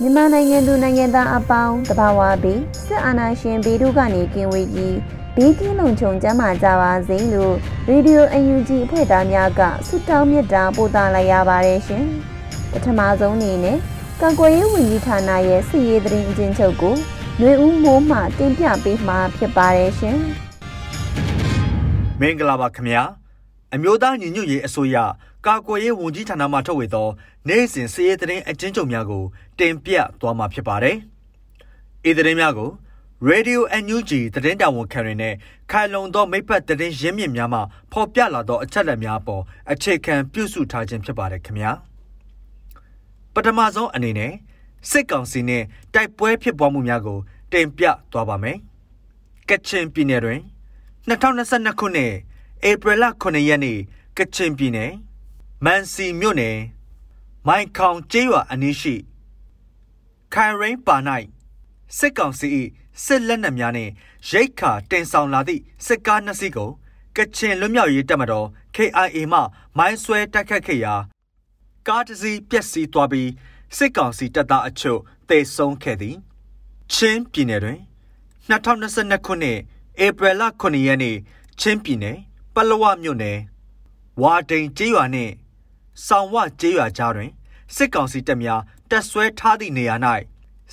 မြန်မာနိုင်ငံသူနိုင်ငံသားအပေါင်းတဘာဝပြီးစစ်အာဏာရှင်ဘေးတို့ကနေကင်းဝေးပြီးဘေးကင်းလုံခြုံကြမှာကြပါစေလို့ရေဒီယိုအယူဂျီအဖွဲ့သားများကဆုတောင်းမြတ်တာပို့သလိုက်ရပါတယ်ရှင်ပထမဆုံးအနေနဲ့ကံကွယ်ရေးဝန်ကြီးဌာနရဲ့စစ်ရေးသတင်းအကျဉ်းချုပ်ကိုຫນွေဦးမိုးမှတင်ပြပေးမှာဖြစ်ပါတယ်ရှင်မင်္ဂလာပါခင်ဗျာအမျိုးသားညီညွတ်ရေးအစိုးရ ကာကွယ်ရေးဝန်ကြီးဌာနမှထုတ်ဝေသောနိုင်စဉ်စည်ရေးသတင်းအကျဉ်းချုပ်များကိုတင်ပြသွားမှာဖြစ်ပါတယ်။ဤသတင်းများကို Radio NUG သတင်းတာဝန်ခံတွေနဲ့ခိုင်လုံသောမိဖက်သတင်းရင်းမြစ်များမှဖော်ပြလာသောအချက်အလက်များပေါ်အခြေခံပြုစုထားခြင်းဖြစ်ပါတယ်ခင်ဗျာ။ပထမဆုံးအနေနဲ့စစ်ကောင်စီနဲ့တိုက်ပွဲဖြစ်ပွားမှုများကိုတင်ပြသွားပါမယ်။ကချင်ပြည်နယ်တွင်2022ခုနှစ်ဧပြီလ9ရက်နေ့ကချင်ပြည်နယ် မန်စီမြို့နယ်မိုင်ခေါင်ကျေးရွာအနီးရှိခိုင်ရိန်ပါ၌စစ်ကောင်စီ၏စစ်လက်နက်များနှင့်ရိတ်ခါတင်ဆောင်လာသည့်စစ်ကားနှစ်စီးကိုကချင်လွတ်မြောက်ရေးတပ်မတော် KIA မှမိုင်းဆွဲတိုက်ခတ်ခဲ့ရာကားတစ်စီးပျက်စီးသွားပြီးစစ်ကောင်စီတပ်သားအချို့တေဆုံးခဲ့သည်ချင်းပြည်နယ်တွင်2022ခုနှစ်ဧပြီလ9ရက်နေ့ချင်းပြည်နယ်ပလောဝမြို့နယ်ဝါတိန်ကျေးရွာနှင့် ဆောင်ဝကျေးရွာကြားတွင်စစ်ကောင်စီတပ်များတပ်ဆွဲထားသည့်နေရာ၌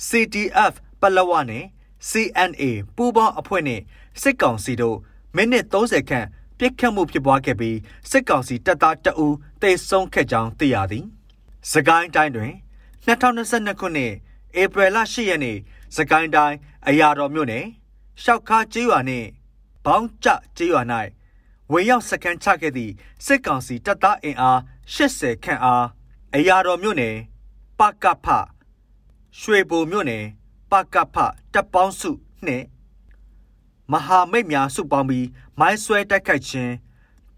CTF ပလဝနှင့် CNA ပူးပေါင်းအဖွဲ့နှင့်စစ်ကောင်စီတို့မိနစ်30ခန့်ပြစ်ခတ်မှုဖြစ်ပွားခဲ့ပြီးစစ်ကောင်စီတပ်သားတအူးတေဆုံးခဲ့ကြောင်းသိရသည်။စကိုင်းတိုင်းတွင်2022ခုနှစ်ဧပြီလ10ရက်နေ့စကိုင်းတိုင်းအရာတော်မြို့နယ်ရှောက်ခါကျေးရွာနှင့်ဘောင်းကျကျေးရွာ၌ ဝင်ရောက်စခန်းချခဲ့သည့်စစ်ကောင်စီတပ်သားအင်အား80ခန့်အားအရာတော်မြို့နယ်ပကဖရွှေဘိုမြို့နယ်ပကဖတပ်ပေါင်းစုနှင့်မဟာမိတ်များစုပေါင်းပြီးမိုင်းဆွဲတိုက်ခိုက်ခြင်း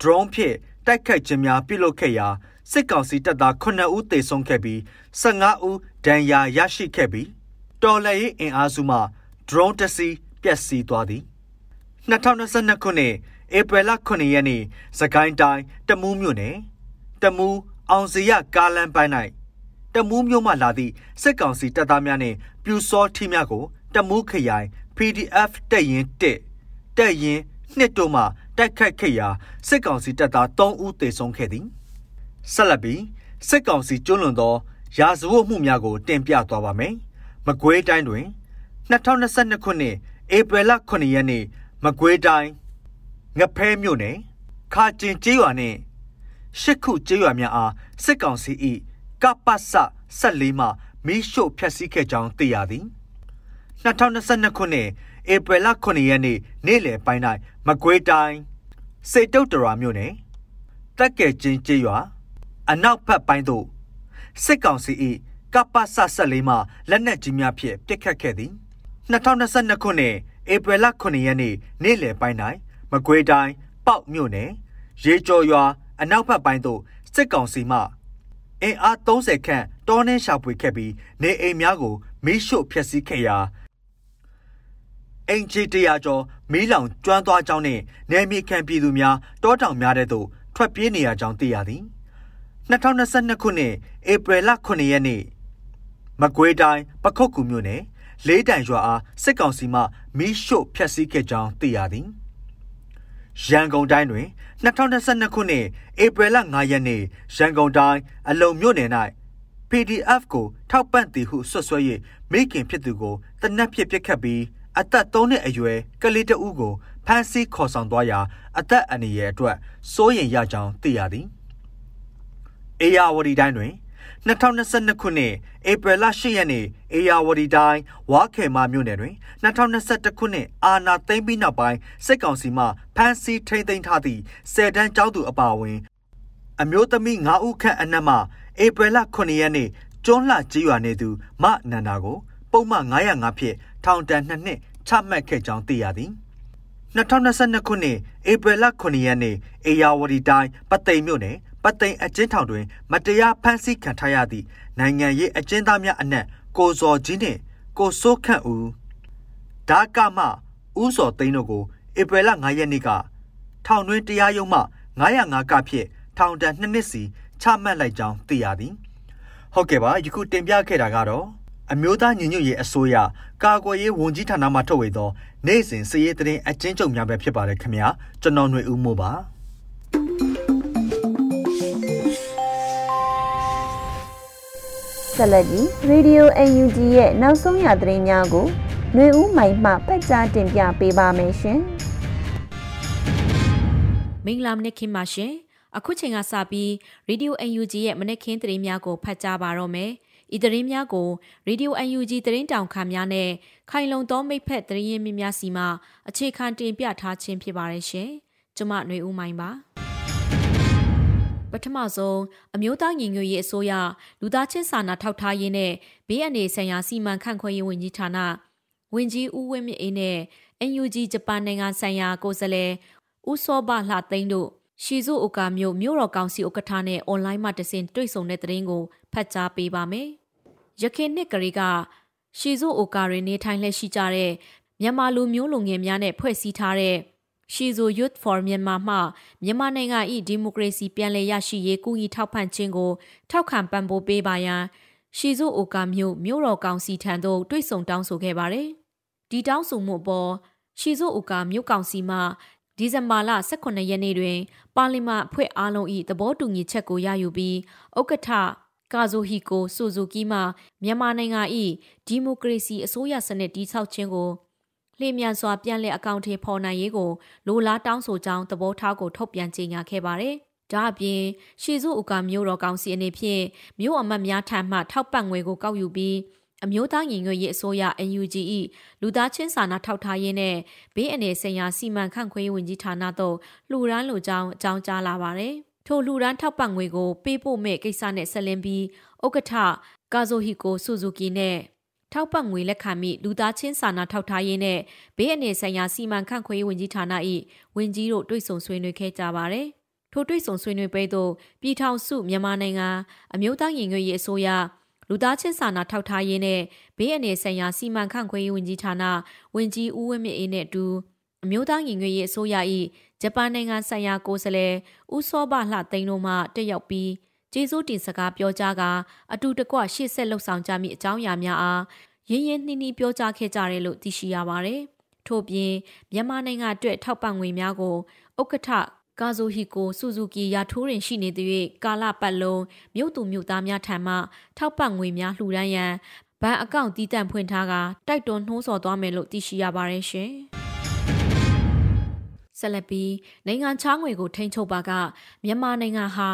drone ဖြင့်တိုက်ခိုက်ခြင်းများပြုလုပ်ခဲ့ရာစစ်ကောင်စီတပ်သား9ဦးသေဆုံးခဲ့ပြီး15ဦးဒဏ်ရာရရှိခဲ့ပြီးတော်လှန်ရေးအင်အားစုမှ drone တစ်စီးပျက်စီးသွားသည်2022ခုနှစ် ဧပြီလ9ရက်နေ့စကိုင်းတိုင်းတမူးမြို့နယ်တမူးအောင်စရကားလမ်းပိုင်း၌တမူးမြို့မှလာသည့်စစ်ကောင်စီတပ်သားများနှင့်ပြူစောထီးများကိုတမူးခရိုင် PDF တပ်ရင်1တပ်ရင်နှစ်တို့မှတိုက်ခတ်ခဲ့ရာစစ်ကောင်စီတပ်သား3ဦးသေဆုံးခဲ့သည်ဆက်လက်ပြီးစစ်ကောင်စီကျွလွန်သောရာဇဝတ်မှုများကိုတင်ပြသွားပါမယ်မကွေးတိုင်းတွင်2022ခုနှစ်ဧပြီလ9ရက်နေ့မကွေးတိုင်း ငဖဲမြို့နယ်ခါကျင်ကျေးရွာနှင့်ရှစ်ခုကျေးရွာများအားစစ်ကောင်စီ၏ကပ္ပစ14မှမီးရှို့ဖျက်ဆီးခဲ့ကြောင်းသိရသည်2022ခုနှစ်ဧပြီလ9ရက်နေ့နေ့လယ်ပိုင်း၌မကွေးတိုင်းစေတုတ်တရာမြို့နယ်တက်ကဲချင်းကျေးရွာအနောက်ဘက်ပိုင်းသို့စစ်ကောင်စီ၏ကပ္ပစ14မှလက်နက်ကြီးများဖြင့်ပစ်ခတ်ခဲ့သည်2022ခုနှစ်ဧပြီလ9ရက်နေ့နေ့လယ်ပိုင်း၌ မကွေးတိုင်းပေါက်မြို့နယ်ရေကျော်ရွာအနောက်ဘက်ပိုင်းသို့စစ်ကောင်စီမှအင်အား30ခန့်တောနှင်းရှာဖွေခဲ့ပြီးနေအိမ်များကိုမီးရှို့ဖျက်ဆီးခဲ့ရာအင်ဂျီတရာကျော်မီးလောင်ကျွမ်းသွားကြောင်းနဲ့နယ်မြေခံပြည်သူများတောတောင်များတဲ့သို့ထွက်ပြေးနေရကြောင်းသိရသည်2022ခုနှစ်ဧပြီလ9ရက်နေ့မကွေးတိုင်းပခုတ်ကူမြို့နယ်လေးတိုင်ရွာအားစစ်ကောင်စီမှမီးရှို့ဖျက်ဆီးခဲ့ကြောင်းသိရသည် ရန်ကုန်တိုင်းတွင်2022ခုနှစ်ဧပြီလ9ရက်နေ့ရန်ကုန်တိုင်းအလုံမြို့နယ်၌ PDF ကိုထောက်ပံ့သည်ဟုဆွဆွဲ၍မိခင်ဖြစ်သူကိုတနက်ဖြစ်ပစ်ခတ်ပြီးအသက်3နှစ်အရွယ်ကလေးတဦးကိုဖမ်းဆီးခေါ်ဆောင်သွားရာအသက်အန္တရာယ်အတွက်စိုးရိမ်ရကြောင်းသိရသည်။အေယာဝတီတိုင်းတွင် 2022ခုနှစ်ဧပြီလ10ရက်နေ့အေယာဝတီတိုင်းဝါခေမာမြို့နယ်တွင်2021ခုနှစ်အာနာသိမ့်ပြီးနောက်ပိုင်းစစ်ကောင်စီမှဖမ်းဆီးထိန်းသိမ်းထားသည့်ဆယ်တန်းကျောင်းသူအပါအဝင် အမျိုးသမီး9ဦးခန့်အနက်မှဧပြီလ9ရက်နေ့ကျွန်းလှကြီးရွာနေသူမနန္ဒာကို ပုံမှန်905ဖြင့်ထောင်ဒဏ်2နှစ်ချမှတ်ခဲ့ကြောင်းသိရသည်2022ခုနှစ်ဧပြီလ9ရက်နေ့အေယာဝတီတိုင်းပသိမ်မြို့နယ် ပသိမ်အကျဉ်းထောင်တွင် မတရားဖမ်းဆီးခံထားရသည့်နိုင်ငံရေးအကျဉ်းသားများအနက်ကိုစော်ကြီးနှင့်ကိုစိုးခန့်ဦးဒါကမှဦးစော်သိန်းတို့ကိုဧပြီလ9ရက်နေ့ကထောင်တွင်းတရားရုံးမှ905ကဖြင့်ထောင်ဒဏ်2နှစ်စီချမှတ်လိုက်ကြောင်းသိရသည်ဟုတ်ကဲ့ပါယခုတင်ပြခဲ့တာကတော့အမျိုးသားညီညွတ်ရေးအစိုးရကာကွယ်ရေးဝန်ကြီးဌာနမှထုတ်ဝေသောနိုင်စဉ်စည်ရေးသတင်းအကျဉ်းချုပ်များပဲဖြစ်ပါတယ်ခင်ဗျာကျွန်တော်ຫນွေဦးမိုးပါ ဆက်လက်ပြီး Radio UNG ရဲ့နောက်ဆုံးရသတင်းများကိုຫນွေဦးမိုင်မှဖတ်ကြားတင်ပြပေးပါမယ်ရှင်မင်္ဂလာမနက်ခင်းပါရှင်အခုချိန်ကစပြီး Radio UNG ရဲ့မနက်ခင်းသတင်းများကိုဖတ်ကြားပါတော့မယ်ဤသတင်းများကို Radio UNG သတင်းတောင်ခါများနဲ့ခိုင်လုံသောမိဖက်သတင်းရင်းမြစ်များစီမှအခြေခံတင်ပြထားခြင်းဖြစ်ပါတယ်ရှင်ကျွန်မຫນွေဦးမိုင်ပါ ပထမဆုံးအမျိုးသားညီညွတ်ရေးအစိုးရလူသားချင်းစာနာထောက်ထားရေးနဲ့ဘေးအန္တရာယ်ဆိုင်ရာစီမံခန့်ခွဲရေးဝန်ကြီးဌာနဝန်ကြီးဦးဝင်းမြင့်အေးနဲ့ NUG ဂျပန်နိုင်ငံဆိုင်ရာကိုယ်စားလှယ်ဦးစောဘလှသိန်းတို့ရှီဇုအိုကာမြို့မြို့တော်ကောင်စီဥက္ကဋ္ဌနဲ့အွန်လိုင်းမှာတစင်တွေ့ဆုံတဲ့သတင်းကိုဖတ်ကြားပေးပါမယ်။ရခိုင်နှစ်ကလေးကရှီဇုအိုကာတွင်နေထိုင်လက်ရှိကြတဲ့မြန်မာလူမျိုးလူငယ်များနဲ့ဖွဲ့စည်းထားတဲ့ ရှီဇို Youth for Myanmar မှမြန်မာနိုင်ငံ၏ဒီမိုကရေစီပြန်လည်ရရှိရေးကူညီထောက်ပံ့ခြင်းကို ထောက်ခံပံ့ပိုးပေးပါရန်ရှီဇိုအိုကာမြို့မြို့တော်ကောင်စီထံသို့တွေ့ဆုံတောင်းဆိုခဲ့ပါတယ်။ဒီတောင်းဆိုမှုပေါ်ရှီဇိုအိုကာမြို့ကောင်စီမှဒီဇင်ဘာလ18ရက်နေ့တွင် ပါလီမန်အဖွဲ့အားလုံး၏သဘောတူညီချက်ကိုရယူပြီးဥက္ကဋ္ဌကာဇိုဟီကိုဆူဇူကီမှမြန်မာနိုင်ငံ၏ဒီမိုကရေစီအစိုးရစနစ်တည်ဆောက်ခြင်းကို လျင်မြန်စွာပြန်လည်အကောင့်ထေဖော်နိုင်ရေးကိုလိုလားတောင်းဆိုကြောင်းသဘောထားကိုထုတ်ပြန်ကြေညာခဲ့ပါတယ်။ဒါအပြင်ရှီဇုဥကာမျိုးတော်ကောင်စီအနေဖြင့်မြို့အမတ်များထံမှထောက်ပံ့ငွေကိုကောက်ယူပြီးအမျိုးသားညီညွတ်ရေးအစိုးရ NUG ၏လူသားချင်းစာနာထောက်ထားရေးနဲ့ဘေးအန္တရာယ်ဆိုင်ရာစီမံခန့်ခွဲရေးဝန်ကြီးဌာနသို့လှူဒန်းလိုကြောင်းအကြောင်းကြားလာပါတယ်။ထိုလှူဒန်းထောက်ပံ့ငွေကိုပေးပို့မဲ့ကိစ္စနဲ့ဆက်လင်းပြီးဥက္ကဋ္ဌကာဇိုဟီကိုဆူဇူကီနဲ့ ထောက်ပံ့ငွေလက်ခံမိလူသားချင်းစာနာထောက်ထားရေးနဲ့ဘေးအန္တရာယ်ဆိုင်ရာစီမံခန့်ခွဲရေးဝန်ကြီးဌာန၏ဝန်ကြီးတို့တွေ့ဆုံဆွေးနွေးခဲ့ကြပါတယ်။ထိုတွေ့ဆုံဆွေးနွေးပွဲသို့ပြည်ထောင်စုမြန်မာနိုင်ငံအမျိုးသားရင်ငွေရေးအစိုးရလူသားချင်းစာနာထောက်ထားရေးနဲ့ဘေးအန္တရာယ်ဆိုင်ရာစီမံခန့်ခွဲရေးဝန်ကြီးဌာနဝန်ကြီးဦးဝင်းမြင့်အေးနဲ့အတူအမျိုးသားရင်ငွေရေးအစိုးရ၏ဂျပန်နိုင်ငံဆိုင်ရာကိုယ်စားလှယ်ဦးစောဘလှသိန်းတို့မှတက်ရောက်ပြီး ကျေးဇူးတင်စကားပြောကြားကအတူတကွရှေ့ဆက်လှုပ်ဆောင်ကြမည့်အကြောင်းအရာများအားရင်းရင်းနှီးနှီးပြောကြားခဲ့ကြတယ်လို့သိရှိရပါတယ်။ထို့ပြင်မြန်မာနိုင်ငံအတွက်ထောက်ပံ့ငွေများကိုဥက္ကဋ္ဌကာဇိုဟီကိုဆူဇူကီရာထိုးရင်ရှိနေတဲ့၍ကာလပတ်လုံးမြို့သူမြို့သားများထံမှထောက်ပံ့ငွေများလှူဒန်းရန်ဘဏ်အကောင့်တည်တံ့ဖွင့်ထားကတိုက်တွန်းနှိုးဆော်သွားမယ်လို့သိရှိရပါတယ်ရှင်။ဆက်လက်ပြီးနိုင်ငံခြားငွေကိုထိန်းချုပ်ပါကမြန်မာနိုင်ငံဟာ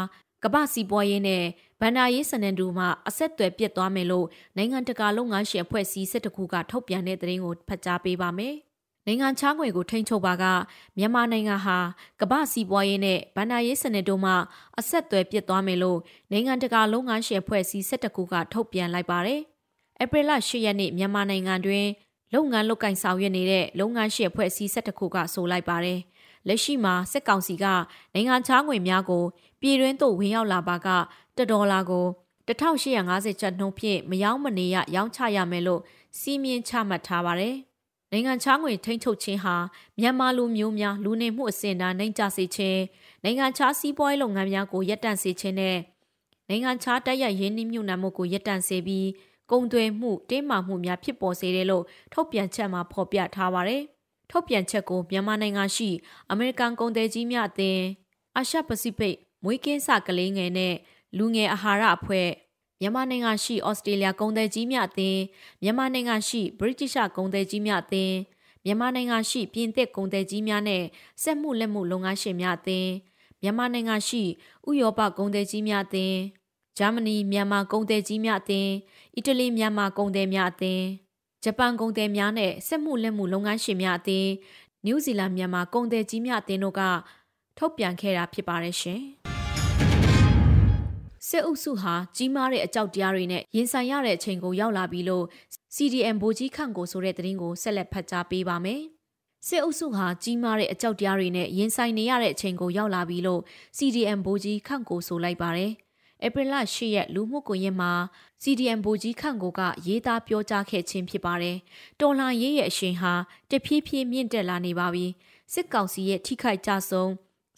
ကမ္ဘာစီးပွားရေးနဲ့ဗန္ဒာရေးစနန်တူမှအဆက်အသွယ်ပြတ်သွားမယ်လို့နိုင်ငံတကာလုံငန်းရှင်အဖွဲ့အစည်းစစ်တခုကထုတ်ပြန်တဲ့သတင်းကိုဖတ်ကြားပေးပါမယ်။နိုင်ငံခြားငွေကိုထိန်းချုပ်ပါကမြန်မာနိုင်ငံဟာကမ္ဘာစီးပွားရေးနဲ့ဗန္ဒာရေးစနစ်တို့မှအဆက်အသွယ်ပြတ်သွားမယ်လို့နိုင်ငံတကာလုံငန်းရှင်အဖွဲ့အစည်းစစ်တခုကထုတ်ပြန်လိုက်ပါတယ်။ဧပြီလ10ရက်နေ့မြန်မာနိုင်ငံတွင်လုပ်ငန်းလုပ်ကင်ဆောင်ရွက်နေတဲ့လုပ်ငန်းရှင်အဖွဲ့အစည်းဆက်တခုကဆိုလိုက်ပါတယ်။ လက်ရှိမှာစစ်ကောင်စီကနိုင်ငံခြားငွေများကိုပြည်တွင်းသို့ဝင်ရောက်လာပါကတဒေါ်လာကို1850ကျပ်နှုန်းဖြင့်မယောင်းမနေရရောင်းချရမယ်လို့စီးမြင်ချမှတ်ထားပါတယ်။နိုင်ငံခြားငွေထိန်းချုပ်ခြင်းဟာမြန်မာလူမျိုးများလူနေမှုအဆင့်အတန်းနှိမ်ကျစေခြင်းနိုင်ငံခြားစီးပွားရေးလုပ်ငန်းများကိုရပ်တန့်စေခြင်းနဲ့နိုင်ငံခြားတိုက်ရိုက်ရင်းနှီးမြှုပ်နှံမှုကိုရပ်တန့်စေပြီးကုန်သွယ်မှုတင်းမာမှုများဖြစ်ပေါ်စေတယ်လို့ထုတ်ပြန်ချက်မှာဖော်ပြထားပါတယ်။ ထုတ်ပြန်ချက်ကိုမြန်မာနိုင်ငံရှိအမေရိကန်ကုန်သည်ကြီးများအသင်းအာရှပစိဖိတ်မွေးကင်းစကလေးငယ်နဲ့လူငယ်အာဟာရအဖွဲ့မြန်မာနိုင်ငံရှိဩစတြေးလျကုန်သည်ကြီးများအသင်းမြန်မာနိုင်ငံရှိဗြိတိရှကုန်သည်ကြီးများအသင်းမြန်မာနိုင်ငံရှိပြင်သစ်ကုန်သည်ကြီးများနဲ့စက်မှုလက်မှုလုပ်ငန်းရှင်များအသင်းမြန်မာနိုင်ငံရှိဥရောပကုန်သည်ကြီးများအသင်းဂျာမနီမြန်မာကုန်သည်ကြီးများအသင်းအီတလီမြန်မာကုန်သည်များအသင်း ဂျပန်ကုန်သည်များနဲ့စက်မှုလက်မှုလုပ်ငန်းရှင်များအသင်းနယူးဇီလန်မြန်မာကုန်သည်ကြီးများအသင်းတို့ကထုတ်ပြန်ခဲ့တာဖြစ်ပါတယ်ရှင်။စစ်အုပ်စုဟာကြီးမားတဲ့အကြောက်တရားတွေနဲ့ရင်ဆိုင်ရတဲ့အချိန်ကိုရောက်လာပြီလို့ CDM ဗိုလ်ကြီးခန့်ကိုဆိုတဲ့သတင်းကိုဆက်လက်ဖတ်ကြားပေးပါမယ်။စစ်အုပ်စုဟာကြီးမားတဲ့အကြောက်တရားတွေနဲ့ရင်ဆိုင်နေရတဲ့အချိန်ကိုရောက်လာပြီလို့ CDM ဗိုလ်ကြီးခန့်ကိုဆိုလိုက်ပါတယ်။ ဧပြီလ10ရက်လူမှုကွန်ရက်မှာ CDM ဗိုလ်ကြီးခန့်ကိုကရေးသားပြောကြားခဲ့ခြင်းဖြစ်ပါတယ်။တော်လှန်ရေးရဲ့အရှိန်ဟာတဖြည်းဖြည်းမြင့်တက်လာနေပါပြီ။စစ်ကောင်စီရဲ့ထိခိုက်ကြဆုံး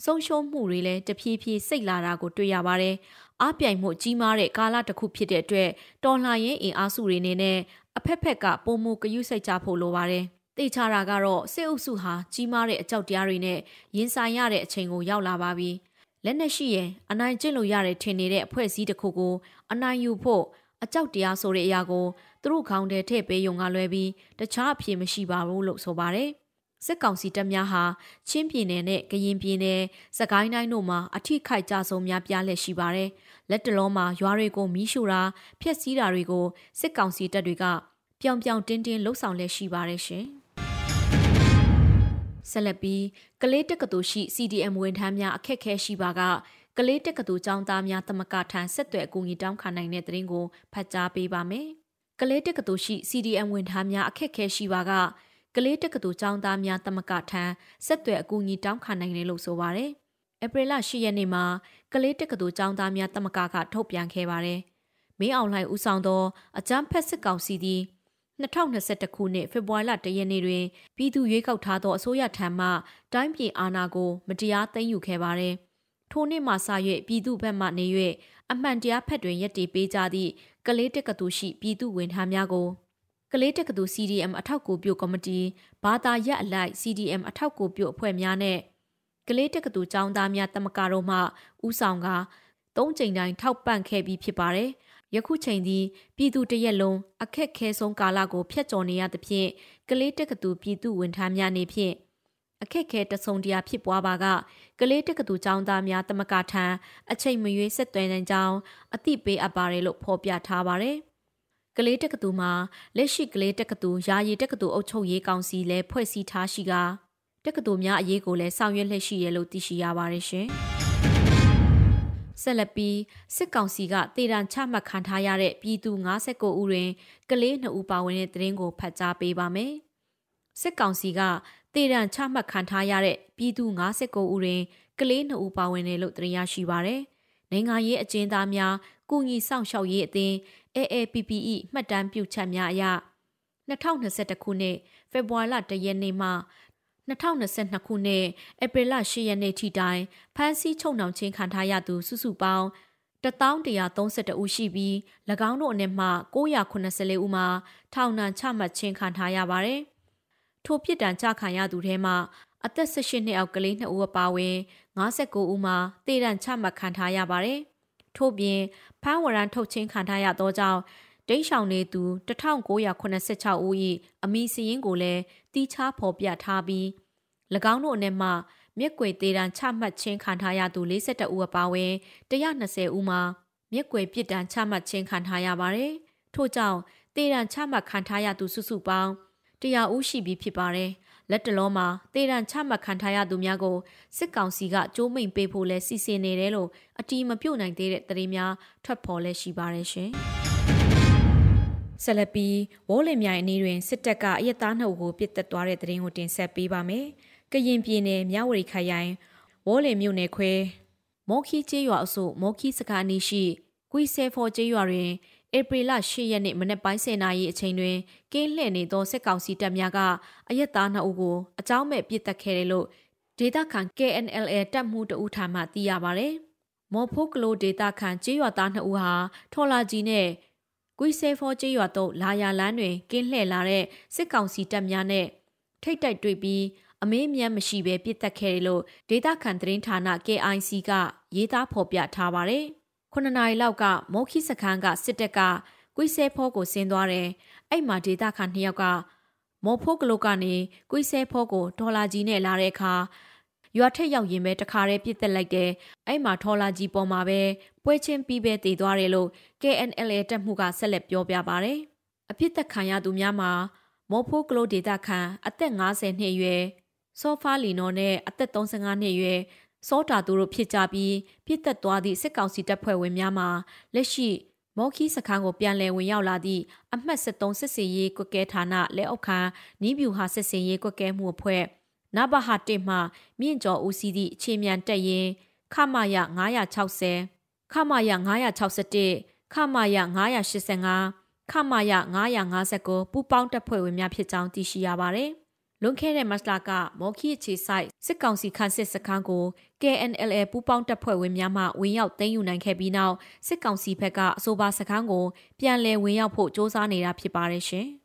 ဆုံးရှုံးမှုတွေလည်းတဖြည်းဖြည်းစိတ်လာတာကိုတွေ့ရပါတယ်။အားပြိုင်မှုကြီးမားတဲ့ကာလတစ်ခုဖြစ်တဲ့အတွက်တော်လှန်ရေးအင်အားစုတွေနေနဲ့အဖက်ဖက်ကပုံမူကယူစိတ်ကြဖို့လိုပါတယ်။သိချတာကတော့စစ်အုပ်စုဟာကြီးမားတဲ့အကြောက်တရားတွေနဲ့ရင်ဆိုင်ရတဲ့အချိန်ကိုရောက်လာပါပြီ။ လက်နက်ရှိရင်အနိုင်ကျင့်လို့ရတဲ့ထင်နေတဲ့အဖွဲ့အစည်းတစ်ခုကိုအနိုင်ယူဖို့အကြောက်တရားဆိုတဲ့အရာကိုသူတို့ခေါင်းထဲထည့်ပေးယုံကလွဲပြီးတခြားအဖြစ်မရှိပါဘူးလို့ဆိုပါတယ်။စစ်ကောင်စီတပ်များဟာချင်းပြည်နယ်နဲ့ကရင်ပြည်နယ်စကိုင်းတိုင်းတို့မှာအထိခိုက်ကြဆုံးများပြားလက်ရှိပါတယ်။လက်တလုံးမှာရွာတွေကိုမီးရှို့တာဖျက်ဆီးတာတွေကိုစစ်ကောင်စီတပ်တွေကပြောင်ပြောင်တင်းတင်းလှုပ်ဆောင်လက်ရှိပါတယ်ရှင်။ ဆက်လက်ပြီးကလေးတက္ကသိုလ်ရှိ CDM ဝန်ထမ်းများအခက်ခဲရှိပါကကလေးတက္ကသိုလ်ကျောင်းသားများတမကထံဆက်သွယ်အကူအညီတောင်းခံနိုင်တဲ့သတင်းကိုဖတ်ကြားပေးပါမယ်။ကလေးတက္ကသိုလ်ရှိ CDM ဝန်ထမ်းများအခက်ခဲရှိပါကကလေးတက္ကသိုလ်ကျောင်းသားများတမကထံဆက်သွယ်အကူအညီတောင်းခံနိုင်တယ်လို့ဆိုပါရယ်။ဧပြီလ10ရက်နေ့မှာကလေးတက္ကသိုလ်ကျောင်းသားများတမကကထုတ်ပြန်ခဲ့ပါတယ်။မင်းအောင်လှိုင်ဦးဆောင်သောအကြမ်းဖက်စစ်ကောင်စီသည် 2021ခုနှစ်ဖေဖော်ဝါရီလ1ရက်နေ့တွင်ပြည်သူရွေးကောက်ထားသောအစိုးရထံမှတိုင်းပြည်အာဏာကိုမတရားသိမ်းယူခဲ့ပါတယ်။ထိုနှစ်မှစ၍ပြည်သူဘက်မှနေ၍အမှန်တရားဖက်တွင်ရည်တည်ပေးကြသည့်ကလေးတက္ကသိုလ်ရှိပြည်သူဝန်ထမ်းများကိုကလေးတက္ကသိုလ် CDM အထောက်ကူပြုကော်မတီဘာသာရက်အလိုက် CDM အထောက်ကူပြုအဖွဲ့များနဲ့ကလေးတက္ကသိုလ်ကျောင်းသားများတမကတို့မှဥဆောင်ကသုံးကြိမ်တိုင်းထောက်ပံ့ခဲ့ပြီးဖြစ်ပါတယ်။ ယခုချိန်သည်ပြည်သူတရက်လုံးအခက်ခဲဆုံးကာလကိုဖျက်ကျော်နေရသဖြင့်ကလေးတက္ကသိုလ်ပြည်သူဝန်ထမ်းများနေဖြင့်အခက်ခဲတဆုံတရာဖြစ်ပွားပါကကလေးတက္ကသိုလ်ကျောင်းသားများတမကထံအချိန်မရွေးဆက်သွယ်နိုင်ကြောင်းအသိပေးအပ်ပါတယ်လို့ဖော်ပြထားပါတယ်။ကလေးတက္ကသိုလ်မှာလက်ရှိကလေးတက္ကသိုလ်ယာယီတက္ကသိုလ်အုပ်ချုပ်ရေးကောင်စီလည်းဖွဲ့စည်းထားရှိကတက္ကသိုလ်များအရေးကိုလည်းဆောင်ရွက်လက်ရှိရလို့သိရှိရပါတယ်ရှင်။ ဆက်လက်ပြီးစစ်ကောင်စီကတေတံချမှတ်ခံထားရတဲ့ပြည်သူ59ဦးတွင်ကလေး2ဦးပါဝင်တဲ့တရင်ကိုဖတ်ကြားပေးပါမယ်။စစ်ကောင်စီကတေတံချမှတ်ခံထားရတဲ့ပြည်သူ59ဦးတွင်ကလေး2ဦးပါဝင်တယ်လို့သိရရှိပါရယ်။နိုင်ငံရေးအကျဉ်းသားများကုညီဆောင်ရှောက်ရေးအသင်း AAPPE မှတ်တမ်းပြုချက်များအရ2021ခုနှစ်ဖေဖော်ဝါရီလ1ရက်နေ့မှ 2022ခုနှစ်ဧပြီလ10ရက်နေ့ထိတိုင်ဖမ်းဆီးချုပ်နှောင်ခြင်းခံထားရသူစုစုပေါင်း1132ဦးရှိပြီး၎င်းတို့အနက်မှ984ဦးမှာထောင်ဒဏ်ချမှတ်ခြင်းခံထားရပါတယ်။ထိုပြစ်ဒဏ်ချခံရသူထဲမှာအသက်18နှစ်အောက်ကလေး2ဦးအပါအဝင်59ဦးမှာတေဒဏ်ချမှတ်ခံထားရပါတယ်။ထို့ပြင်ဖမ်းဝရမ်းထုတ်ချင်းခံထားရသောကြောင့် ဒိတ်ဆောင်နေသူ1986ဦး၏အမိစရင်ကိုလည်းတီးခြားဖော်ပြထားပြီး၎င်းတို့အနက်မှမြက်ွယ်သေးတံချမှတ်ခြင်းခံထားရသူ42ဦးအပါအဝင်120ဦးမှာမြက်ွယ်ပြစ်ဒဏ်ချမှတ်ခြင်းခံထားရပါတယ်။ထို့ကြောင့်သေးတံချမှတ်ခံထားရသူစုစုပေါင်း100ဦးရှိပြီဖြစ်ပါတယ်။လက်တလုံးမှာတေရန်ချမှတ်ခံထားရသူများကိုစစ်ကောင်စီကကြိုးမိန်ပေးဖို့လဲစီစဉ်နေတယ်လို့အတီးမပြုတ်နိုင်သေးတဲ့သတင်းများထွက်ပေါ်လဲရှိပါတယ်ရှင်။ ဆက်လက်ပြီးဝေါ်လင်မြိုင်အနီးတွင်စစ်တပ်ကအရက်သားနှုတ်ကိုပစ်တက်သွားတဲ့သတင်းကိုတင်ဆက်ပေးပါမယ်။ကရင်ပြည်နယ်မြဝတီခရိုင်ဝေါ်လင်မြို့နယ်ခွဲမော်ခီကျေးရွာအစုမော်ခီစကားနီရှိကွီဆဲဖော်ကျေးရွာတွင်ဧပြီလ10ရက်နေ့မနက်ပိုင်း10:00နာရီအချိန်တွင်ကင်းလှည့်နေသောစစ်ကောင်စီတပ်များကအရက်သား2ဦးကိုအကြောင်းမဲ့ပစ်တက်ခဲ့တယ်လို့ဒေတာခန် KNLA တပ်မှုတဦးထံမှသိရပါဗျ။မော်ဖိုကလိုဒေတာခန်ကျေးရွာသား2ဦးဟာထော်လာကြီးနဲ့ ကွီဆေဖောကျေးရွာသို့လာရလန်းတွင်ကင်းလှည့်လာတဲ့စစ်ကောင်စီတပ်များနဲ့ထိတ်တိုက်တွေ့ပြီးအမေးမြတ်မရှိဘဲပြစ်တက်ခဲ့တယ်လို့ဒေတာခန်သတင်းဌာန KIC ကရေးသားဖော်ပြထားပါတယ်။ခုနှစ်နာရီလောက်ကမော်ခီစခန်းကစစ်တပ်ကကွိဆဲဖောကိုဆင်းသွားတယ်။အဲ့မှာဒေတာခန်နှစ်ယောက်ကမော်ဖိုးကလုတ်ကနေကွိဆဲဖောကိုဒေါ်လာကြီးနဲ့လာတဲ့အခါ ရွာထက်ရောက်ရင်ပဲတခါတည်းပြစ်တက်လိုက်တယ်။အဲ့မှာထော်လာကြီးပေါ်မှာပဲပွဲချင်းပြီးပဲတည်သွားတယ်လို့ KNLA တက်မှုကဆက်လက်ပြောပြပါဗျ။အပြစ်သက်ခံရသူများမှာမော်ဖိုးကလုတ်ဒေတာခန်အသက်50နှစ်အရွယ်ဆောဖာလီနိုနဲ့အသက်35နှစ်အရွယ်စောတာသူတို့ဖြစ်ကြပြီးပြစ်သက်သွားသည့်စစ်ကောင်စီတပ်ဖွဲ့ဝင်များမှာလက်ရှိမော်ခီစခန်းကိုပြန်လည်ဝင်ရောက်လာသည့်အမှတ်73စစ်စေးရေးကွက်ကဲဌာနလက်အောက်ခံနီးဗျူဟာစစ်စေးရေးကွက်ကဲမှုအဖွဲ့ နဘဟာတစ်မှမြင့်ကျော်ဦးစီးသည့်အခြေမြန်တက်ရင်ခမရ960ခမရ961ခမရ985ခမရ959ပူပေါင်းတပ်ဖွဲ့ဝင်များဖြစ်ကြောင်းသိရှိရပါတယ်။လွန်ခဲ့တဲ့မတ်လကမော်ခီအခြေဆိုင်စစ်ကောင်စီခန့်စစ်စခန်းကို KNLA ပူးပေါင်းတပ်ဖွဲ့ဝင်များမှဝင်ရောက်သိမ်းယူနိုင်ခဲ့ပြီးနောက်စစ်ကောင်စီဘက်ကအဆိုပါစခန်းကိုပြန်လည်ဝင်ရောက်ဖို့စ조사နေတာဖြစ်ပါတယ်ရှင်။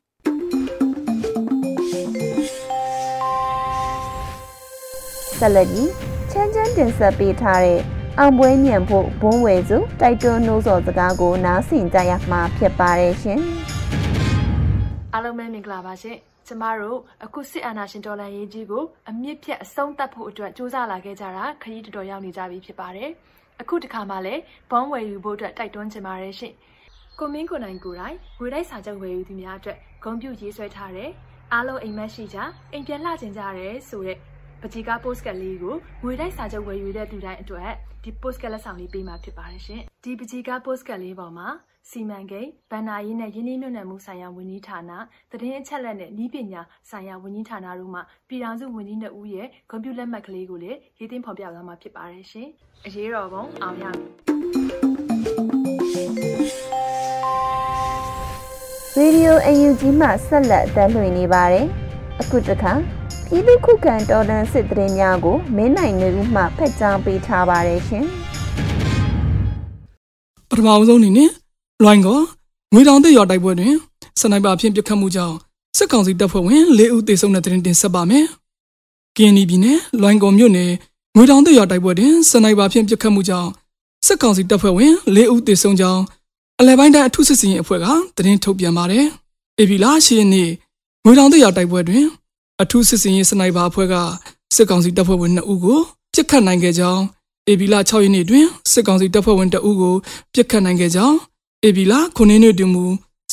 ဆက်လက်ပြီးချမ်းချမ်းတင်ဆက်ပေးထားတဲ့အောင်ပွဲညံဖို့ဘုံဝဲစုတိုက်တွန်းနှိုးဆော်စကားကိုနားဆင်ကြရမှာဖြစ်ပါတယ်ရှင်။အားလုံးပဲမင်္ဂလာပါရှင်။ကျမတို့အခုစစ်အာဏာရှင်တော်လှန်ရေးကြီးကိုအမြင့်ဖြတ်အဆုံးသတ်ဖို့အတွက်စူးစမ်းလာခဲ့ကြတာခရီးတော်တော်ရောက်နေကြပြီဖြစ်ပါတယ်။အခုတခါမှလည်းဘွန်ဝယ်ယူဖို့အတွက်တိုက်တွန်းချင်ပါတယ်ရှင်။ကိုမင်းကိုနိုင်ကိုတိုင်ငွေတိုက်စာချုပ်ဝယ်ယူသူများအတွက်ဂုဏ်ပြုရေးဆွဲထားတဲ့အားလုံးအိမ်မက်ရှိကြအိမ်ပြန်လှကျင်ကြရဲဆိုတဲ့ ပကြီးကား post ကလေးကိုငွေတိုက်စာချုပ်ဝယ်ယူတဲ့သူတိုင်းအတွက်ဒီ post ကလက်ဆောင်လေးပေးမှာဖြစ်ပါတယ်ရှင်။ဒီပကြီးကား post ကလေးပေါ်မှာစီမံကိန်းဗဏ္ဍာရေးနဲ့ယင်းနှိမ့်ညွတ်နယ်မှုဆိုင်ရာဝန်ကြီးဌာနသတင်းအချက်အလက်နဲ့ဤပညာဆိုင်ရာဝန်ကြီးဌာနတို့မှပြည်ထောင်စုဝန်ကြီးနှစ်ဦးရဲ့ကွန်ပျူတာလက်မှတ်ကလေးကိုလည်းရေးသိမ်းဖော်ပြသွားမှာဖြစ်ပါတယ်ရှင်။အရေးတော်ပုံအောင်ရမည်။ရေဒီယိုအယူကြီးမှဆက်လက်အသံလွှင့်နေပါတယ်။အခုတခါ ပြည်သူခုခံတော်လှန်စစ်တရင်များကိုမင်းနိုင်နေဦးမှဖက်ကြားပေးထားပါတယ်ရှင်။ပထမဆုံးအနေနဲ့လွိုင်းကငွေတောင်တဲ့ရွာတိုက်ပွဲတွင်စနိုက်ပါဖြင့်ပစ်ခတ်မှုကြောင့်စစ်ကောင်စီတပ်ဖွဲ့ဝင်၄ဦးသေဆုံးတဲ့တင်တင်ဆက်ပါမယ်။ကင်းနီပြည်နယ်လွိုင်းကော်မြို့နယ်ငွေတောင်တဲ့ရွာတိုက်ပွဲတွင်စနိုက်ပါဖြင့်ပစ်ခတ်မှုကြောင့်စစ်ကောင်စီတပ်ဖွဲ့ဝင်၄ဦးသေဆုံးကြောင်းအလဲပိုင်းတိုင်းအထူးစစ်စင်အဖွဲ့ကသတင်းထုတ်ပြန်ပါတယ်။အေဗီလာရှိရနေ့ငွေတောင်တဲ့ရွာတိုက်ပွဲတွင် အထူးစစ်စင်စနိုက်ပါအဖွဲ့ကစစ်ကောင်စီတပ်ဖွဲ့ဝင်2ဦးကိုပစ်ခတ်နိုင်ခဲ့ကြောင်းအေဗီလာ6ရက်နေ့တွင်စစ်ကောင်စီတပ်ဖွဲ့ဝင်2ဦးကိုပစ်ခတ်နိုင်ခဲ့ကြောင်းအေဗီလာခုနှစ်နှစ်တွင်မူ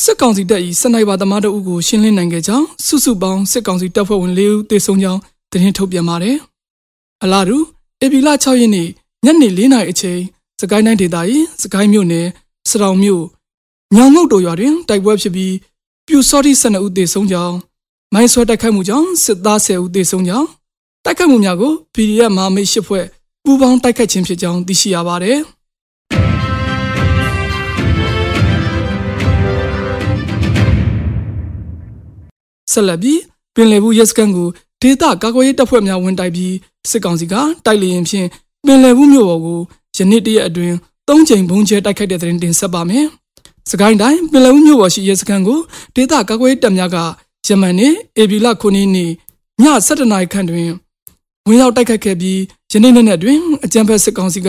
စစ်ကောင်စီတပ်၏စနိုက်ပါသမားတို့ကိုရှင်းလင်းနိုင်ခဲ့ကြောင်းစုစုပေါင်းစစ်ကောင်စီတပ်ဖွဲ့ဝင်၄ဦးသေဆုံးကြောင်းသတင်းထုတ်ပြန်ပါတယ်။အလားတူအေဗီလာ6ရက်နေ့ညနေ4နာရီအချိန်စကိုင်းတိုင်းဒေသ၏စကိုင်းမြို့နယ်စတောင်မြို့ညောင်ငုတ်တို့ရွာတွင်တိုက်ပွဲဖြစ်ပြီးပြူစောတိ12ဦးသေဆုံးကြောင်း မိုင်းဆွဲတိုက်ခိုက်မှုကြောင့်စစ်သား10ဦးသေဆုံးကြောင်းတိုက်ခိုက်မှုများကို PDF မဟာမိတ်ရှစ်ဖွဲ့ပူးပေါင်းတိုက်ခိုက်ခြင်းဖြစ်ကြောင်းသိရှိရပါတယ်။ဆက်လက်ပြီးပင်လယ်ဘူးရဲစခန်းကိုဒေသကာကွယ်ရေးတပ်ဖွဲ့များဝင်တိုက်ပြီးစစ်ကောင်စီကတိုက်လေရင်ဖြင့်ပင်လယ်ဘူးမြို့ပေါ်ကိုယနေ့တရက်အတွင်း၃ချိန်ဘုံကျဲတိုက်ခိုက်တဲ့တဲ့တင်ဆက်ပါမယ်။စကိုင်းတိုင်းပင်လယ်ဘူးမြို့ပေါ်ရှိရဲစခန်းကိုဒေသကာကွယ်ရေးတပ်များက ယမန်နေ့အေဗီလ9နေ့နေ့ည7:00နာရီခန့်တွင်ဝင်ရောက်တိုက်ခိုက်ခဲ့ပြီးယနေ့နေ့နဲ့တွင်အကြမ်းဖက်စစ်ကောင်စီက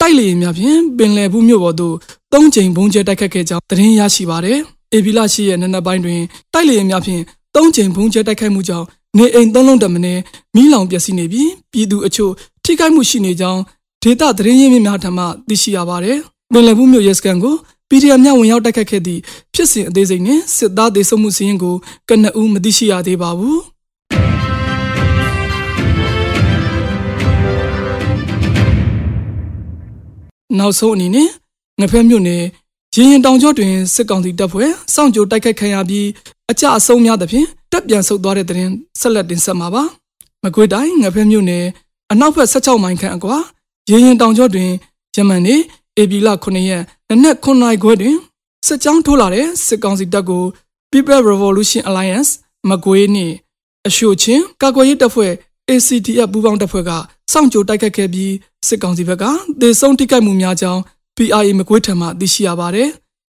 တိုက်လေရင်များဖြင့်ပင်လယ်ဘူးမြို့ပေါ်သို့၃ချိန်ဘုံကျဲတိုက်ခိုက်ခဲ့ကြောင်းသတင်းရရှိပါသည်။အေဗီလရှိရဲ့နနက်ပိုင်းတွင်တိုက်လေရင်များဖြင့်သုံးချိန်ဘုံကျဲတိုက်ခိုက်မှုကြောင့်နေအိမ်သုံးလုံးတမင်းမီးလောင်ပျက်စီးနေပြီးပြည်သူအချို့ထိခိုက်မှုရှိနေကြောင်းဒေသသတင်းရင်းမြစ်များထံမှသိရှိရပါတယ်။ပင်လယ်ဘူးမြို့ရဲစခန်းကို PDF များဝင်ရောက်တိုက်ခတ်ခဲ့သည့်ဖြစ်စဉ်အသေးစိတ်နဲ့စစ်သားဒေဆုံးမှုစီးရင်ကိုကနအူးမသိရှိရသေးပါဘူး။နောက်ဆုံးအနေနဲ့ငဖက်မြို့နယ်ရင်ရင်တောင်ကျောတွင်စစ်ကောင်စီတပ်ဖွဲ့စောင့်ကြိုတိုက်ခိုက်ခံရပြီးအကြအဆုံးများသဖြင့်တပ်ပြန်ဆုတ်သွားတဲ့တဲ့ရင်ဆက်လက်တင်ဆက်မှာပါမကွေးတိုင်းငဖက်မြို့နယ်အနောက်ဘက်16မိုင်ခန့်အကွာရင်ရင်တောင်ကျောတွင်ဂျမန်နေ အေဘီလာ9ရက်နနက်9နာရီခွဲတွင်စစ်ကြောင်းထိုးလာတဲ့စစ်ကောင်စီတပ်ကို People Revolution Alliance မကွေးနှင့်အရှိုချင်းကာကွယ်ရေးတပ်ဖွဲ့ ACTF ပူးပေါင်းတပ်ဖွဲ့ကစောင့်ကြိုတိုက်ခတ်ခဲ့ပြီးစစ်ကောင်စီဘက်ကဒေဆုံးတိကိုက်မှုများကြောင်း PRA မကွေးထံမှသိရှိရပါတယ်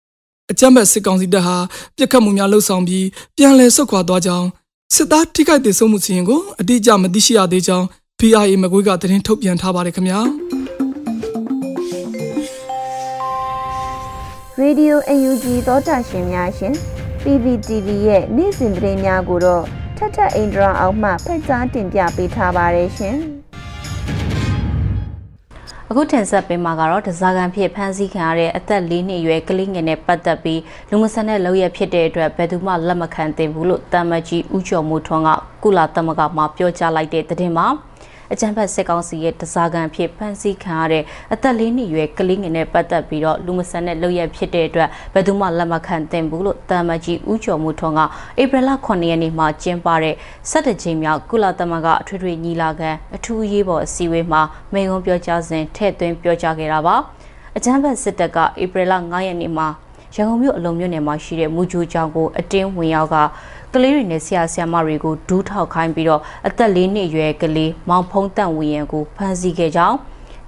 ။အကြမ်းဖက်စစ်ကောင်စီတပ်ဟာပြစ်ခတ်မှုများလှုပ်ဆောင်ပြီးပြန်လည်ဆုတ်ခွာသွားကြောင်းစစ်သားထိခိုက်ဒေဆုံးမှုစီရင်ကိုအတိအကျမသိရှိရသေးကြောင်း PRA မကွေးကသတင်းထုတ်ပြန်ထားပါတယ်ခင်ဗျာ ရေဒီယို UNG သောတာရှင်များရှင် PPTV ရဲ့နေ့စဉ်သတင်းများကိုတော့ထထအင်ဒရာအောင်မှဖက်ကြားတင်ပြပေးထားပါတယ်ရှင်အခုတင်ဆက်ပေးမှာကတော့ဒဇာကန်ဖြစ်ဖမ်းဆီးခံရတဲ့အသက်၄နှစ်အရွယ်ကလေးငယ်နဲ့ပတ်သက်ပြီးလူမဆန်တဲ့လောက်ရဖြစ်တဲ့အတွက်ဘယ်သူမှလက်မခံသင့်ဘူးလို့တမ္မကြီးဦးကျော်မိုးထွန်းကကုလာသမဂမှာပြောကြားလိုက်တဲ့သတင်းမှာ အကြံဖတ်စစ်ကောင်စီရဲ့တစားကန်ဖြစ်ဖမ်းဆီးခံရတဲ့အသက်လေးနှစ်ရွယ်ကလေးငယ်နဲ့ပတ်သက်ပြီးတော့လူမဆန်တဲ့လုပ်ရဖြစ်တဲ့အတွက်ဘယ်သူမှလက်မခံသင့်ဘူးလို့တာမကြီးဦးကျော်မှုထွန်းကဧပြီလ9ရက်နေ့မှာကျင်းပတဲ့17ကြိမ်မြောက်ကုလသမဂ္ဂအထွေထွေညီလာခံအထူးအရေးပေါ်အစည်းအဝေးမှာမိန့်ခွန်းပြောကြားစဉ်ထည့်သွင်းပြောကြားခဲ့တာပါအကြံဖတ်စစ်တပ်ကဧပြီလ9ရက်နေ့မှာရန်ကုန်မြို့အလုံးမြို့နယ်မှာရှိတဲ့မူဂျူကျောင်းကိုအတင်းဝင်ရောက်က ကလေးတွေနဲ့ဆရာဆရာမတွေကိုဒူးထောက်ခိုင်းပြီးတော့အသက်၄နှစ်အရွယ်ကလေးမောင်ဖုံးတန့်ဝီယံကိုဖမ်းဆီးခဲ့ကြောင်း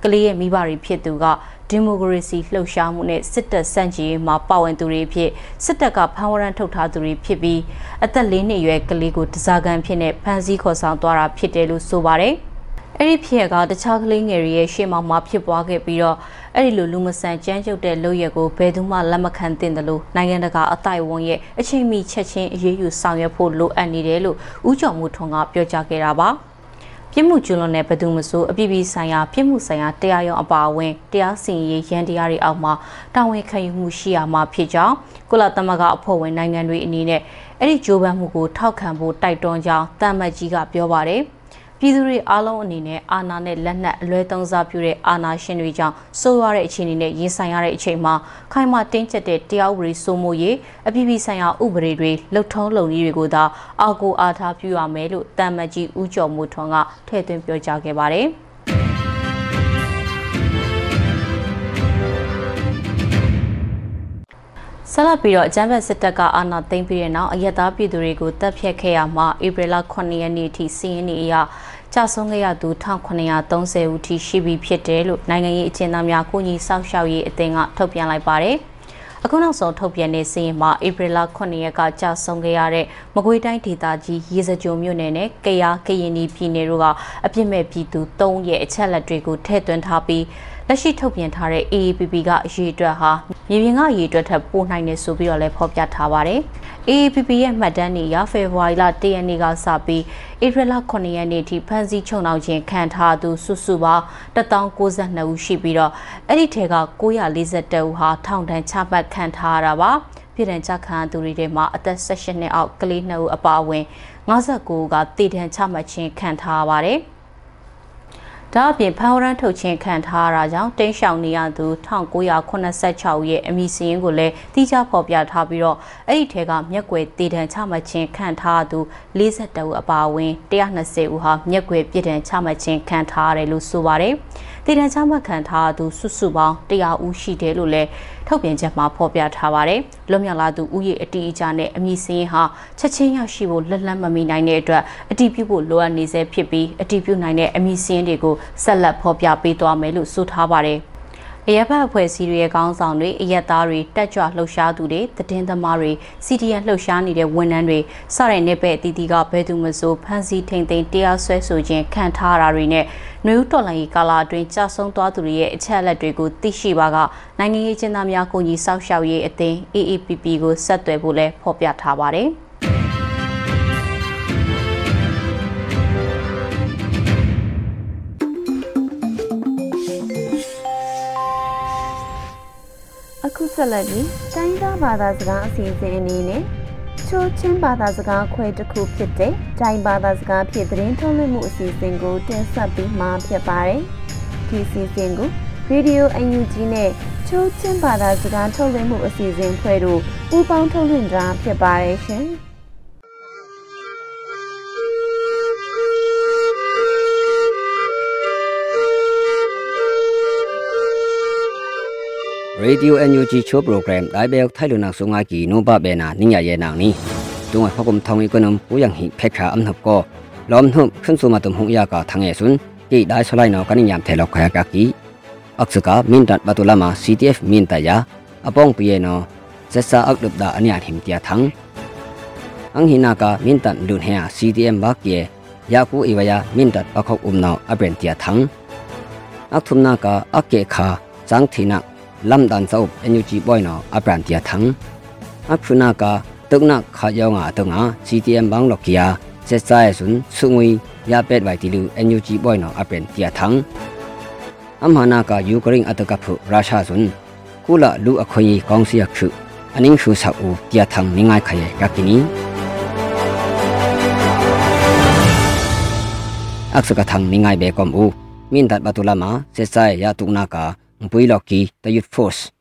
ကလေးရဲ့မိဘတွေဖြစ်သူကဒီမိုကရေစီလှုပ်ရှားမှုနဲ့စစ်တပ်စန့်ကျင်ရေးမှာပါဝင်သူတွေဖြစ်စစ်တပ်ကဖမ်းဝရမ်းထုတ်ထားသူတွေဖြစ်ပြီးအသက်၄နှစ်အရွယ်ကလေးကိုတစားကန်ဖြစ်နဲ့ဖမ်းဆီးခေါ်ဆောင်သွားတာဖြစ်တယ်လို့ဆိုပါတယ်။အဲ့ဒီဖြစ်ကတခြားကလေးငယ်တွေရဲ့ရှေ့မှမှာဖြစ်ပွားခဲ့ပြီးတော့ အဲ့ဒီလိုလူမဆန်ကြမ်းကြုတ်တဲ့လုပ်ရက်ကိုဘယ်သူမှလက်မခံသင့်တယ်လို့နိုင်ငံတကာအတိုင်းဝန်ရဲ့အချိန်မီချက်ချင်းအရေးယူဆောင်ရွက်ဖို့လိုအပ်နေတယ်လို့ဦးကျော်မှုထွန်းကပြောကြားခဲ့တာပါပြစ်မှုကျူးလွန်တဲ့ဘသူမဆိုအပြစ်ပြီးဆိုင်ရာပြစ်မှုဆိုင်ရာတရားရုံးအပါအဝင်တရားစီရင်ရေးရန်တရားတွေအောက်မှာတာဝန်ခံယူမှုရှိရမှာဖြစ်ကြောင်းကုလသမဂ္ဂအဖွဲ့ဝင်နိုင်ငံတွေအနေနဲ့အဲ့ဒီကြိုးပမ်းမှုကိုထောက်ခံဖို့တိုက်တွန်းကြောင်းတမ္မတ်ကြီးကပြောပါတယ်။ ပြည်သူတွေအားလုံးအနေနဲ့အာဏာနဲ့လက်နက်အလွဲသုံးစားပြုတဲ့အာဏာရှင်တွေကြောင့်ဆိုးရွားတဲ့အခြေအနေနဲ့ရင်ဆိုင်ရတဲ့အချိန်မှာခိုင်မာတင်းကျပ်တဲ့တရားဥပဒေစိုးမိုးရေးအပြည်ပြည်ဆိုင်ရာဥပဒေတွေလှုပ်ထုံးလုပ်နည်းတွေကိုသာအောက်ကိုအားထားပြုရမယ်လို့တမ္မကြီးဦးကျော်မိုးထွန်းကထည့်သွင်းပြောကြားခဲ့ပါတယ်။ ဆက်လက်ပြီးတော့အကြမ်းဖက်စစ်တပ်ကအာဏာသိမ်းပြီးတဲ့နောက်အရက်သားပြည်သူတွေကိုတပ်ဖြတ်ခဲ့ရမှာဧပြီလ9ရက်နေ့ထိစီးရင်နေအရကြာဆုံးခဲ့ရသူ1930ဦးထိရှိပြီဖြစ်တယ်လို့နိုင်ငံရေးအကျဉ်းသားများကိုကြီးစောက်ရှောက်ရေးအသင်းကထုတ်ပြန်လိုက်ပါတယ်။အခုနောက်ဆုံးထုတ်ပြန်တဲ့စီးရင်မှာဧပြီလ9ရက်ကကြာဆုံးခဲ့ရတဲ့မကွေးတိုင်းဒေသကြီးရေစကြိုမြို့နယ်နဲ့ကယားကရင်ပြည်နယ်တို့ကအပြစ်မဲ့ပြည်သူ3ရဲ့အချက်လက်တွေကိုထည့်သွင်းထားပြီးလက်ရှိထုတ်ပြန်ထားတဲ့ AAPP ကအရေးအတွက်ဟာ မြေပြင်ကအရေးအတွက်ထပ်ပိုနိုင်နေဆိုပြီးတော့လည်းဖော်ပြထားပါတယ်။ AAPP ရဲ့မှတ်တမ်းတွေအရဖေဖော်ဝါရီလ၁ရက်နေ့ကစပြီးဧပြီလ9ရက်နေ့ထိဖမ်းဆီးချုပ်နှောင်ခြင်းခံထားသူစုစုပေါင်း1092ဦးရှိပြီးတော့အဲ့ဒီထဲက942ဦးဟာထောင်ဒဏ်ချမှတ်ခံထားရတာပါ။ပြည်ထန်ချခံသူတွေထဲမှာအသက်18နှစ်အောက်ကလေး2ဦးအပါအဝင်59ဦးကတည်ထန်ချမှတ်ခြင်းခံထားရပါတယ်။ ဒါအပြင်ဖန်ဝရန်ထုတ်ချင်းခံထားရတာကြောင့်တိန့်ရှောင်နေရသူ1986ရဲ့အမည်စရင်ကိုလည်းတိကျဖော်ပြထားပြီးတော့အဲ့ဒီထဲကမျက်ွယ်တည်တံချမှတ်ခြင်းခံထားသူ42ဦးအပါအဝင်120ဦးဟာမျက်ွယ်ပြည်တံချမှတ်ခြင်းခံထားရတယ်လို့ဆိုပါတယ်။ တည်တံ့ချမှတ်ခံထားသူစုစုပေါင်း100ဦးရှိတယ်လို့လည်းထုတ်ပြန်ချက်မှာဖော်ပြထားပါတယ်။လွတ်မြောက်လာသူဥယေအတီးအကြနဲ့အမည်စင်းဟာချက်ချင်းရရှိဖို့လက်လက်မမီနိုင်တဲ့အတွက်အတီးပြုဖို့လိုအပ်နေစေဖြစ်ပြီးအတီးပြုနိုင်တဲ့အမည်စင်းတွေကိုဆက်လက်ဖော်ပြပေးသွားမယ်လို့ဆိုထားပါတယ်။ အရက်ဘတ်အဖွဲ့အစည်းတွေရဲ့ခေါင်းဆောင်တွေအရက်သားတွေတက်ကြွလှုပ်ရှားသူတွေသတင်းသမားတွေ CDN လှုပ်ရှားနေတဲ့ဝန်ထမ်းတွေစတဲ့နေပဲ့အသီးသီးကဘယ်သူမှဆိုဖမ်းဆီးထိန်သိမ်းတရားစွဲဆိုခြင်းခံထားတာတွေနဲ့နှွေဦးတော်လှန်ရေးကာလအတွင်းကြာဆုံးသွားသူတွေရဲ့အချက်အလက်တွေကိုသိရှိပါကနိုင်ငံရေးကျင်းသားများကိုကြီးစောက်ရှောက်ရေးအသင်း AAPP ကိုဆက်သွယ်ဖို့လည်းဖော်ပြထားပါတယ်။ ခုဆက်လက်ပြီးတိုင်းသားဘာသာစကားအစီအစဉ်အနေနဲ့ချိုးချင်းဘာသာစကားခွဲတစ်ခုဖြစ်တဲ့တိုင်းဘာသာစကားဖြင့်သတင်းထုတ်လွှင့်မှုအစီအစဉ်ကိုတင်ဆက်ပေးမှာဖြစ်ပါတယ်။ဒီအစီအစဉ်ကို Radio UNG နဲ့ချိုးချင်းဘာသာစကားထုတ်လွှင့်မှုအစီအစဉ်ဖွဲ့တို့ပူးပေါင်းထုတ်လွှင့်တာဖြစ်ပါတယ်ရှင်။ Radio NUG Show Program Dai Bel Thai Lu Nak Sunga Ki No Ba Be Na Ning Ya Ye Nang Ni Tung Ai Phakom Thong I Konom Pu Yang Hi Phek Kha Am Nap Ko Lom Thum Khun Su Ma Tum Hung Ya Ka Thang E Sun Ki Dai Solai No Kaning Yam Thelok Khaya Ka Ki Aksuka Min Tat Batulama CTF Min Ta Ya Apong Pi No Sesa Ak Dup Da Anya Him Tia Thang anghina ka mintan lun hea CDM bakye yaku iwaya mintat pakhok umnaw abren tia thang akthumna ka akke kha chang thina lamdan chau enyuchi boyno abran tia thang akhuna ka tukna kha yonga tunga CDM bang lokia se sai sun sungui ya pet wai tilu enyuchi boyno abren tia thang amhana ka ukraine ataka phu rasha sun kula lu akhoi kongsi akhu aning shu sa u tia thang ningai khaye yakini aksaka thang ningai be kom u min dat batulama se sai ya tukna ka pui loki the youth force so chok thu ya cdf batu sun thama kunma ni lu ya ye ini tilu cdf min tat tama mano internet samhayung apen hwa ka ki tukna ka ani sak tot ki cdf batu songprang hi hoya phu pi pukset asuna phu ya thu inak be ya se sam hakip yan himbe ni se sai sun yam sing na ka မိုင်းတွန်ယာပေါက်စီလူ RPG 60 ลำดันสอบเอ็นยูจีบอยนออัปรันเตียทังอักฟุนากาตึกนักขายองาตึงอาซีทีเอ็มบังลอกเกียเซซายสุนสุงุยยาเป็ดไวติลูเอ็นยูจีบอยนออัปรันเตียทังอัมหานากายูกริงอัตกัพุราชาสุนกุละลูอคอยกองเสียคืออันนิ่งชูสักอูเตียทังนิ่งไงขยายกักกินีอักษกทังนิ่งไงเบกอมอูมินตัดบัตุลามาเซซายยาตุนาคา ยากากีติลูหงยากากากีอักทุมนากะทังนิงไงเบกอมูตุเกกลักอุมงกรองสังทีนักลำดันซอบสุนเอ็นยูจีบอยนอกเพคาอัมหนมหังอปีดปรางโลกากินีอสุนาซอบสุนอินพุพุนัมพุพุยาซาสุนอูโนอีฮักบาเทไว้เตียเทเทมสิงหัดเกียนออันปีปรางกากินีอสุนาซาอบสุนอินเทอร์เน็ตสัมหายงสุยลือบึกลึงกาเกียก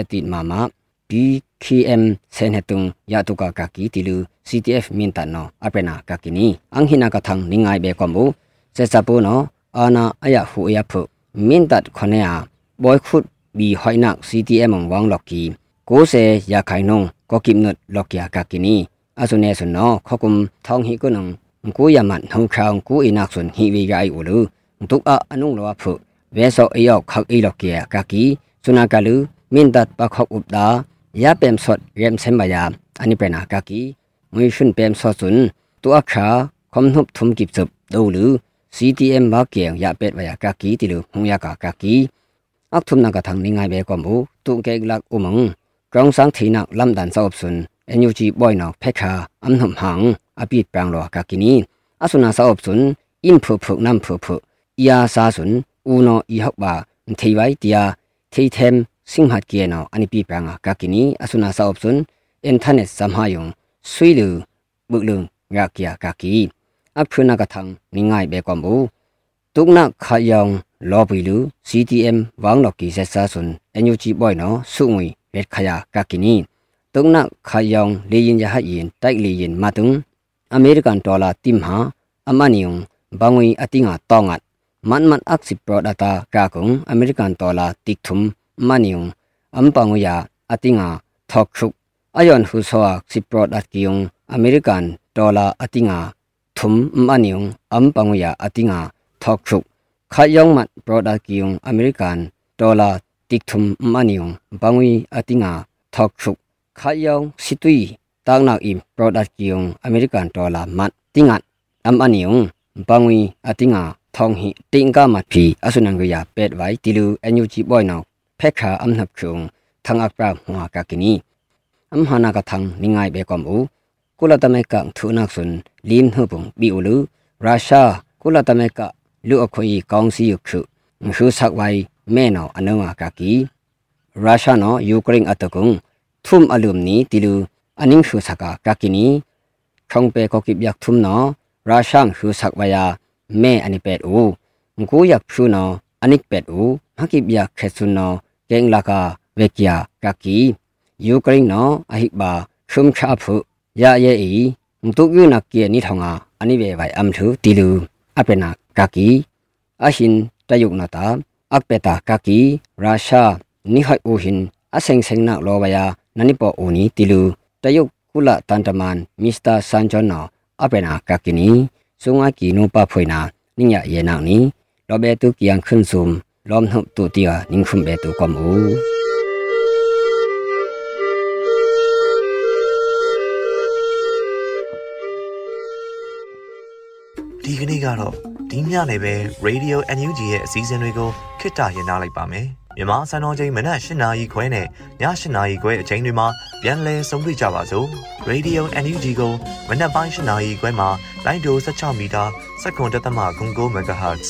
ากีอัพนา PKM senhetung yatuka kaki tilu CTF minta no apena kakini anghina kathang ningai be kombu sesapu no ana aya hu ya phu mintat khonea boy khut bi hoinak CTM wang loki ko se ya khainong ko kimnut lokya kakini asune sun no khokum thong hi kunang ku yaman hong khaung ku inak sun hi wi gai ulu tuk a anung lo phu veso eyok khak i lokya kaki sunakalu mintat pakhok upda ya pem sot rem sem ba ya ani pe na ka ki ngui shun pem so chun tu a kha khom nup thum kip chup do lu ctm ba keng ya pet ba ya ka ki ti lu hung ya ka ka ki ak thum na ka thang ni ngai be ko mu tu ke lak umang trong sang thi na lam dan sa op sun enyu chi boy na phe kha am nam hang a pi pang lo ka ki ni asuna sa op sun in phu phu nam phu phu ya sa sun u no i hok ba thei bai tia thei them singhat kiano ani pi pranga kakini asuna sa opsun enthanet samhayong suilu buklung rakya kaki aphruna kathang ningai be kombu tukna khayong lobilu ctm wangloki sesa sun enyuchi boyno sungui red khaya kakini tukna khayong leyin ya hayin tai leyin matung american dollar timha amaniung bangui atinga tongat man man aksi prodata kakung american dollar tikthum မနီယုံအမ်ပငူယာအတိငါထောက်ခုအယွန်ဟူဆောအစီပရော့ဒတ်ကီယုံအမေရိကန်ဒေါ်လာအတိငါထုံမနီယုံအမ်ပငူယာအတိငါထောက်ခုခါယောင်မတ်ပရော့ဒတ်ကီယုံအမေရိကန်ဒေါ်လာတိကထုံမနီယုံဘငွေအတိငါထောက်ခုခါယောင်စီတွီတောင်းနောက်အင်ပရော့ဒတ်ကီယုံအမေရိကန်ဒေါ်လာမတ်တိငါအမ်အနီယုံဘငွေအတိငါထောင်းဟိတင်ကမတ်ဖီအဆုနံကရပက်ဝိုင်တီလူအန်ယူဂျီဘွိုင်နော เพคขาอัมนับครุงทังอักปราหัวกากินีอัมหานากะทังนิงไงเบกอมอูกุลตะเมกังทุนักสุนลินหุปุงบิอูลูราชากุลตะเมกะလူအခွင့်အရေးကောင်းစီခုရှုဆက်ဝိုင်မဲနော်အနုံအကကီရုရှားနော်ယူကရိန်းအတကုံထုမ်အလုံနီတီလူအနင်းရှုစကာကကီနီခေါင်ပေကိုကိဗျက်ထုမ်နော်ရုရှားရှုဆက်ဝါယာမဲအနိပက်အိုငကိုယက်ရှုနော်အနိပက်အိုမကိဗျက်ခဲဆုနော် ကင်လာကာဝေကီယာကာကီယူကရိန်းနော်အဟိဘာရှုံချာဖုယာယေအီမတုကယူနာကီနီထောင်ငါအနိဘေဘိုင်အမ်ထူတီလူအပနာကာကီအရှင်တယုနာတာအပတာကာကီရုရှားနိဟိုင်အိုဟင်အဆိုင်ဆိုင်နာလောဘယာနနိပေါ်အိုနီတီလူတယုကုလတန်တမန်မစ္စတာဆန်ဂျွန်နော်အပနာကာကီနီစုံအကီနိုပဖွေနာနိညာယေနာနီလောဘေတုကီယန်ခွန်းဆုံ မ်လောမ်နှုတ်တူတီယာနင်းခုမ်ဘေတုကမူဒီကနေ့ကတော့ဒီညနေပဲ Radio NUG ရဲ့အစည်းအဝေးကိုခਿੱတရရလိုက်ပါမယ်။မြန်မာစံတော်ချိန်မနက်၈နာရီခွဲနဲ့ည၈နာရီခွဲအချိန်တွေမှာပြန်လည်ဆုံးဖြတ်ကြပါစို့။ Radio NUG ကိုမနက်ပိုင်း၈နာရီခွဲမှာလိုင်းဒို16မီတာ7.3 MHz